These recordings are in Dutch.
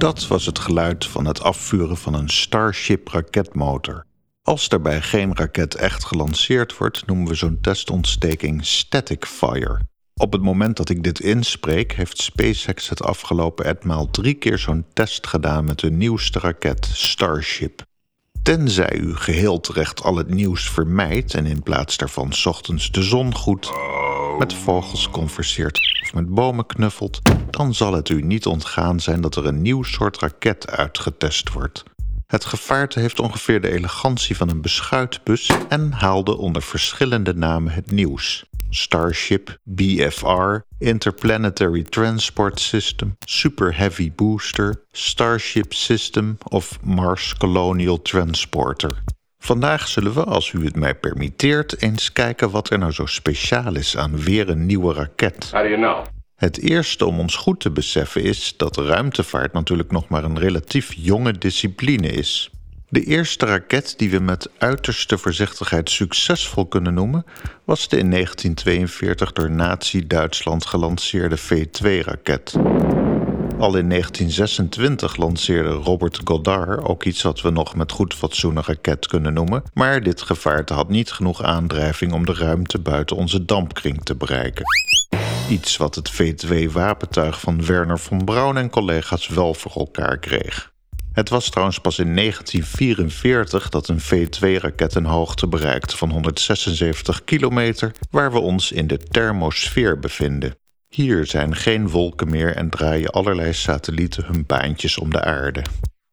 Dat was het geluid van het afvuren van een Starship raketmotor. Als daarbij geen raket echt gelanceerd wordt, noemen we zo'n testontsteking static fire. Op het moment dat ik dit inspreek, heeft SpaceX het afgelopen etmaal drie keer zo'n test gedaan met hun nieuwste raket, Starship. Tenzij u geheel terecht al het nieuws vermijdt en in plaats daarvan ochtends de zon goed, met vogels converseert of met bomen knuffelt, dan zal het u niet ontgaan zijn dat er een nieuw soort raket uitgetest wordt. Het gevaarte heeft ongeveer de elegantie van een beschuitbus en haalde onder verschillende namen het nieuws. Starship, BFR, Interplanetary Transport System, Super Heavy Booster, Starship System of Mars Colonial Transporter. Vandaag zullen we, als u het mij permitteert, eens kijken wat er nou zo speciaal is aan weer een nieuwe raket. How do you know? Het eerste om ons goed te beseffen is dat ruimtevaart natuurlijk nog maar een relatief jonge discipline is. De eerste raket die we met uiterste voorzichtigheid succesvol kunnen noemen, was de in 1942 door Nazi-Duitsland gelanceerde V-2-raket. Al in 1926 lanceerde Robert Goddard ook iets wat we nog met goed fatsoen een raket kunnen noemen, maar dit gevaarte had niet genoeg aandrijving om de ruimte buiten onze dampkring te bereiken. Iets wat het V-2-wapentuig van Werner von Braun en collega's wel voor elkaar kreeg. Het was trouwens pas in 1944 dat een V-2-raket een hoogte bereikte van 176 kilometer, waar we ons in de thermosfeer bevinden. Hier zijn geen wolken meer en draaien allerlei satellieten hun baantjes om de aarde.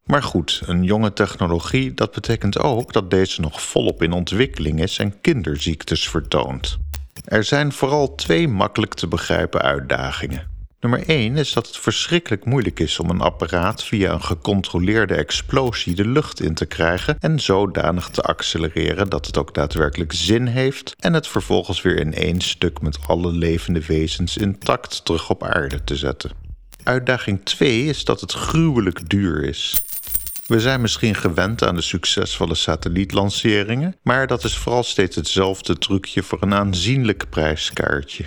Maar goed, een jonge technologie, dat betekent ook dat deze nog volop in ontwikkeling is en kinderziektes vertoont. Er zijn vooral twee makkelijk te begrijpen uitdagingen. Nummer 1 is dat het verschrikkelijk moeilijk is om een apparaat via een gecontroleerde explosie de lucht in te krijgen en zodanig te accelereren dat het ook daadwerkelijk zin heeft en het vervolgens weer in één stuk met alle levende wezens intact terug op aarde te zetten. Uitdaging 2 is dat het gruwelijk duur is. We zijn misschien gewend aan de succesvolle satellietlanceringen, maar dat is vooral steeds hetzelfde trucje voor een aanzienlijk prijskaartje.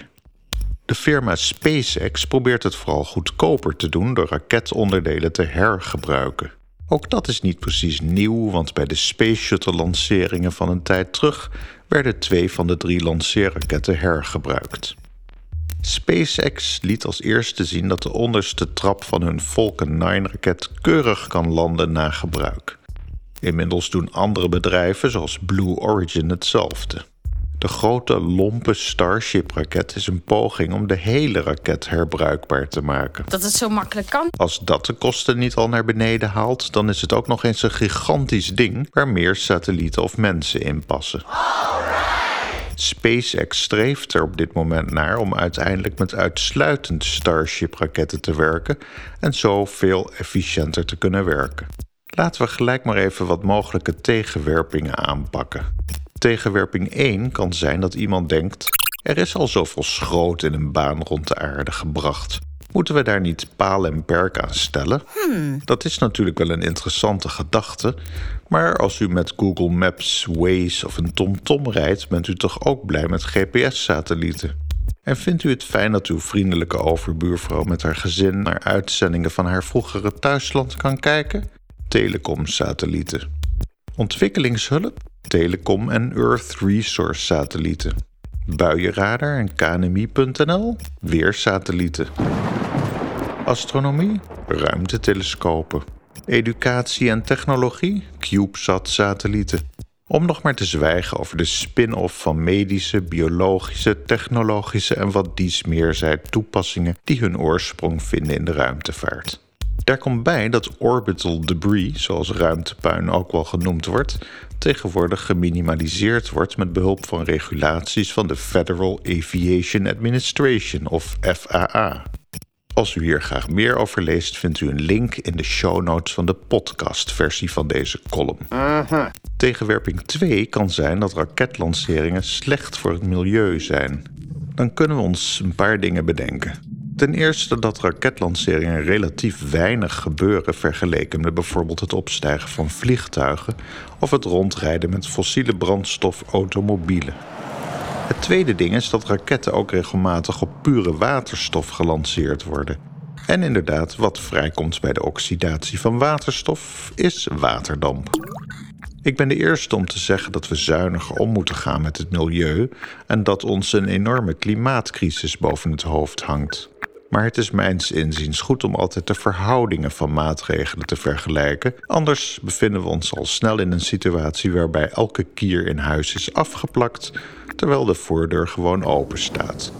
De firma SpaceX probeert het vooral goedkoper te doen door raketonderdelen te hergebruiken. Ook dat is niet precies nieuw, want bij de Space Shuttle-lanceringen van een tijd terug werden twee van de drie lanceerraketten hergebruikt. SpaceX liet als eerste zien dat de onderste trap van hun Falcon 9-raket keurig kan landen na gebruik. Inmiddels doen andere bedrijven, zoals Blue Origin, hetzelfde. De grote lompe Starship-raket is een poging om de hele raket herbruikbaar te maken. Dat het zo makkelijk kan. Als dat de kosten niet al naar beneden haalt, dan is het ook nog eens een gigantisch ding waar meer satellieten of mensen in passen. SpaceX streeft er op dit moment naar om uiteindelijk met uitsluitend Starship-raketten te werken en zo veel efficiënter te kunnen werken. Laten we gelijk maar even wat mogelijke tegenwerpingen aanpakken. Tegenwerping 1 kan zijn dat iemand denkt: er is al zoveel schroot in een baan rond de aarde gebracht. Moeten we daar niet paal en perk aan stellen? Dat is natuurlijk wel een interessante gedachte, maar als u met Google Maps, Waze of een TomTom rijdt, bent u toch ook blij met GPS-satellieten? En vindt u het fijn dat uw vriendelijke overbuurvrouw met haar gezin naar uitzendingen van haar vroegere thuisland kan kijken? Telecom-satellieten. Ontwikkelingshulp? Telecom en Earth Resource satellieten. Buienradar en KNMI.nl? Weer satellieten. Astronomie? Ruimtetelescopen. Educatie en technologie? CubeSat-satellieten. Om nog maar te zwijgen over de spin-off van medische, biologische, technologische en wat dies meer zij toepassingen die hun oorsprong vinden in de ruimtevaart. Daar komt bij dat orbital debris, zoals ruimtepuin ook wel genoemd wordt, tegenwoordig geminimaliseerd wordt met behulp van regulaties van de Federal Aviation Administration of FAA. Als u hier graag meer over leest, vindt u een link in de show notes van de podcastversie van deze column. Tegenwerping 2 kan zijn dat raketlanceringen slecht voor het milieu zijn. Dan kunnen we ons een paar dingen bedenken. Ten eerste dat raketlanceringen relatief weinig gebeuren vergeleken met bijvoorbeeld het opstijgen van vliegtuigen of het rondrijden met fossiele brandstof automobielen. Het tweede ding is dat raketten ook regelmatig op pure waterstof gelanceerd worden. En inderdaad, wat vrijkomt bij de oxidatie van waterstof is waterdamp. Ik ben de eerste om te zeggen dat we zuiniger om moeten gaan met het milieu en dat ons een enorme klimaatcrisis boven het hoofd hangt. Maar het is mijns inziens goed om altijd de verhoudingen van maatregelen te vergelijken. Anders bevinden we ons al snel in een situatie waarbij elke kier in huis is afgeplakt, terwijl de voordeur gewoon open staat.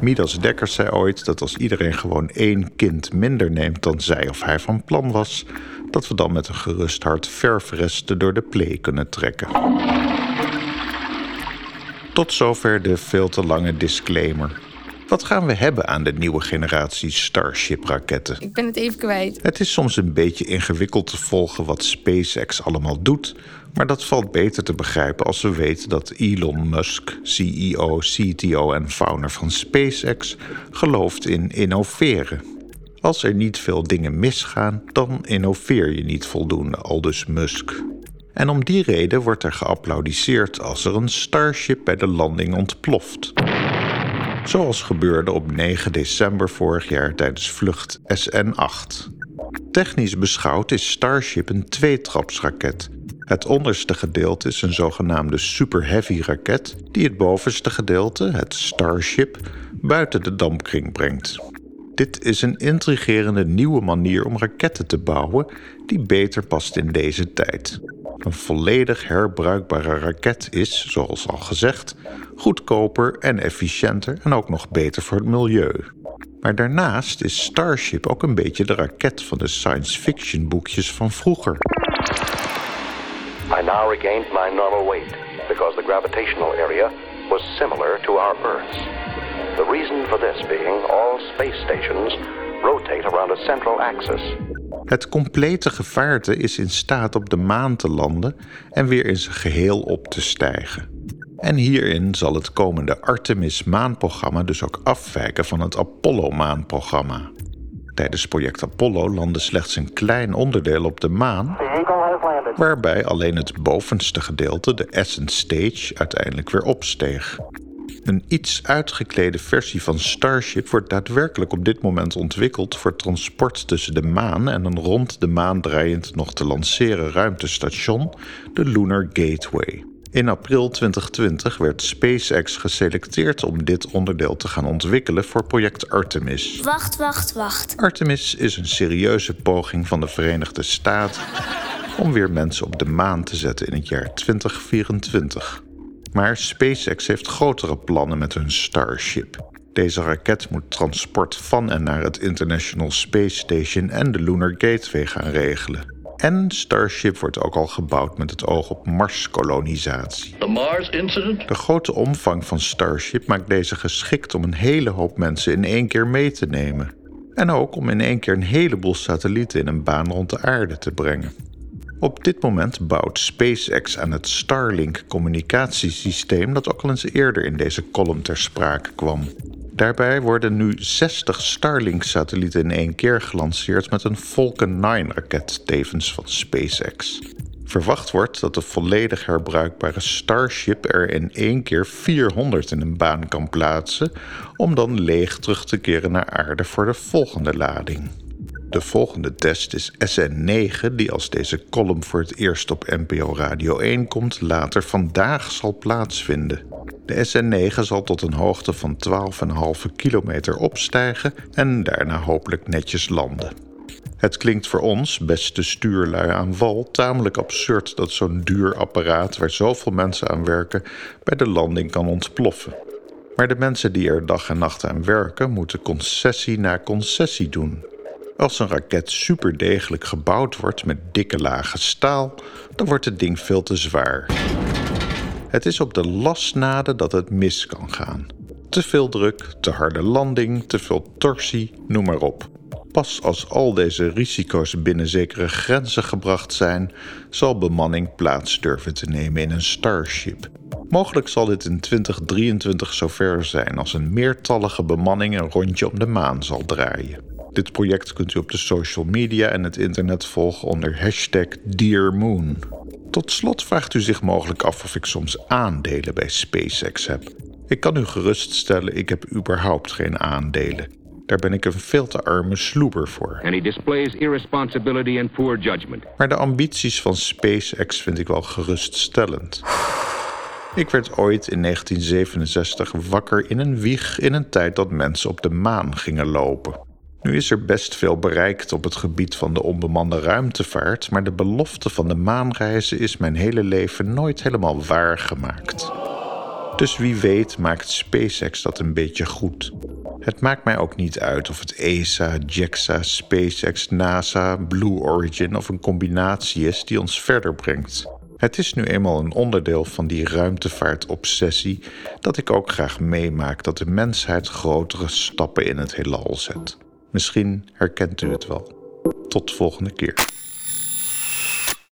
Midas Dekkers zei ooit dat als iedereen gewoon één kind minder neemt dan zij of hij van plan was, dat we dan met een gerust hart verfresten door de plee kunnen trekken. Tot zover de veel te lange disclaimer. Wat gaan we hebben aan de nieuwe generatie Starship-raketten? Ik ben het even kwijt. Het is soms een beetje ingewikkeld te volgen wat SpaceX allemaal doet, maar dat valt beter te begrijpen als we weten dat Elon Musk, CEO, CTO en founder van SpaceX, gelooft in innoveren. Als er niet veel dingen misgaan, dan innoveer je niet voldoende, aldus Musk. En om die reden wordt er geapplaudiseerd als er een Starship bij de landing ontploft. Zoals gebeurde op 9 december vorig jaar tijdens vlucht SN8. Technisch beschouwd is Starship een tweetrapsraket. Het onderste gedeelte is een zogenaamde Super Heavy raket, die het bovenste gedeelte, het Starship, buiten de dampkring brengt. Dit is een intrigerende nieuwe manier om raketten te bouwen die beter past in deze tijd. Een volledig herbruikbare raket is, zoals al gezegd, goedkoper en efficiënter en ook nog beter voor het milieu. Maar daarnaast is Starship ook een beetje de raket van de science fiction boekjes van vroeger. I now regained my normal weight because the gravitational area was similar to our Earth's. The reason for this being all space stations rotate around a central axis. Het complete gevaarte is in staat op de maan te landen en weer in zijn geheel op te stijgen. En hierin zal het komende Artemis-maanprogramma dus ook afwijken van het Apollo-maanprogramma. Tijdens project Apollo landde slechts een klein onderdeel op de maan, waarbij alleen het bovenste gedeelte, de Ascent Stage, uiteindelijk weer opsteeg. Een iets uitgeklede versie van Starship wordt daadwerkelijk op dit moment ontwikkeld voor transport tussen de maan en een rond de maan draaiend nog te lanceren ruimtestation, de Lunar Gateway. In april 2020 werd SpaceX geselecteerd om dit onderdeel te gaan ontwikkelen voor project Artemis. Wacht, wacht, wacht. Artemis is een serieuze poging van de Verenigde Staten om weer mensen op de maan te zetten in het jaar 2024. Maar SpaceX heeft grotere plannen met hun Starship. Deze raket moet transport van en naar het International Space Station en de Lunar Gateway gaan regelen. En Starship wordt ook al gebouwd met het oog op Mars-kolonisatie. The Mars incident? De grote omvang van Starship maakt deze geschikt om een hele hoop mensen in één keer mee te nemen. En ook om in één keer een heleboel satellieten in een baan rond de aarde te brengen. Op dit moment bouwt SpaceX aan het Starlink-communicatiesysteem dat ook al eens eerder in deze column ter sprake kwam. Daarbij worden nu 60 Starlink-satellieten in één keer gelanceerd met een Falcon 9-raket, tevens van SpaceX. Verwacht wordt dat de volledig herbruikbare Starship er in één keer 400 in een baan kan plaatsen, om dan leeg terug te keren naar aarde voor de volgende lading. De volgende test is SN9, die als deze column voor het eerst op NPO Radio 1 komt, later vandaag zal plaatsvinden. De SN9 zal tot een hoogte van 12,5 kilometer opstijgen en daarna hopelijk netjes landen. Het klinkt voor ons, beste stuurlui aan wal, tamelijk absurd dat zo'n duur apparaat waar zoveel mensen aan werken bij de landing kan ontploffen. Maar de mensen die er dag en nacht aan werken, moeten concessie na concessie doen. Als een raket superdegelijk gebouwd wordt met dikke lagen staal, dan wordt het ding veel te zwaar. Het is op de lasnade dat het mis kan gaan. Te veel druk, te harde landing, te veel torsie, noem maar op. Pas als al deze risico's binnen zekere grenzen gebracht zijn, zal bemanning plaats durven te nemen in een Starship. Mogelijk zal dit in 2023 zover zijn als een meertallige bemanning een rondje om de maan zal draaien. Dit project kunt u op de social media en het internet volgen onder hashtag DearMoon. Tot slot vraagt u zich mogelijk af of ik soms aandelen bij SpaceX heb. Ik kan u geruststellen, ik heb überhaupt geen aandelen. Daar ben ik een veel te arme sloeber voor. And he displays irresponsibility and poor judgment. Maar de ambities van SpaceX vind ik wel geruststellend. Ik werd ooit in 1967 wakker in een wieg in een tijd dat mensen op de maan gingen lopen. Nu is er best veel bereikt op het gebied van de onbemande ruimtevaart, maar de belofte van de maanreizen is mijn hele leven nooit helemaal waargemaakt. Dus wie weet maakt SpaceX dat een beetje goed. Het maakt mij ook niet uit of het ESA, JAXA, SpaceX, NASA, Blue Origin of een combinatie is die ons verder brengt. Het is nu eenmaal een onderdeel van die ruimtevaartobsessie dat ik ook graag meemaak dat de mensheid grotere stappen in het heelal zet. Misschien herkent u het wel. Tot de volgende keer.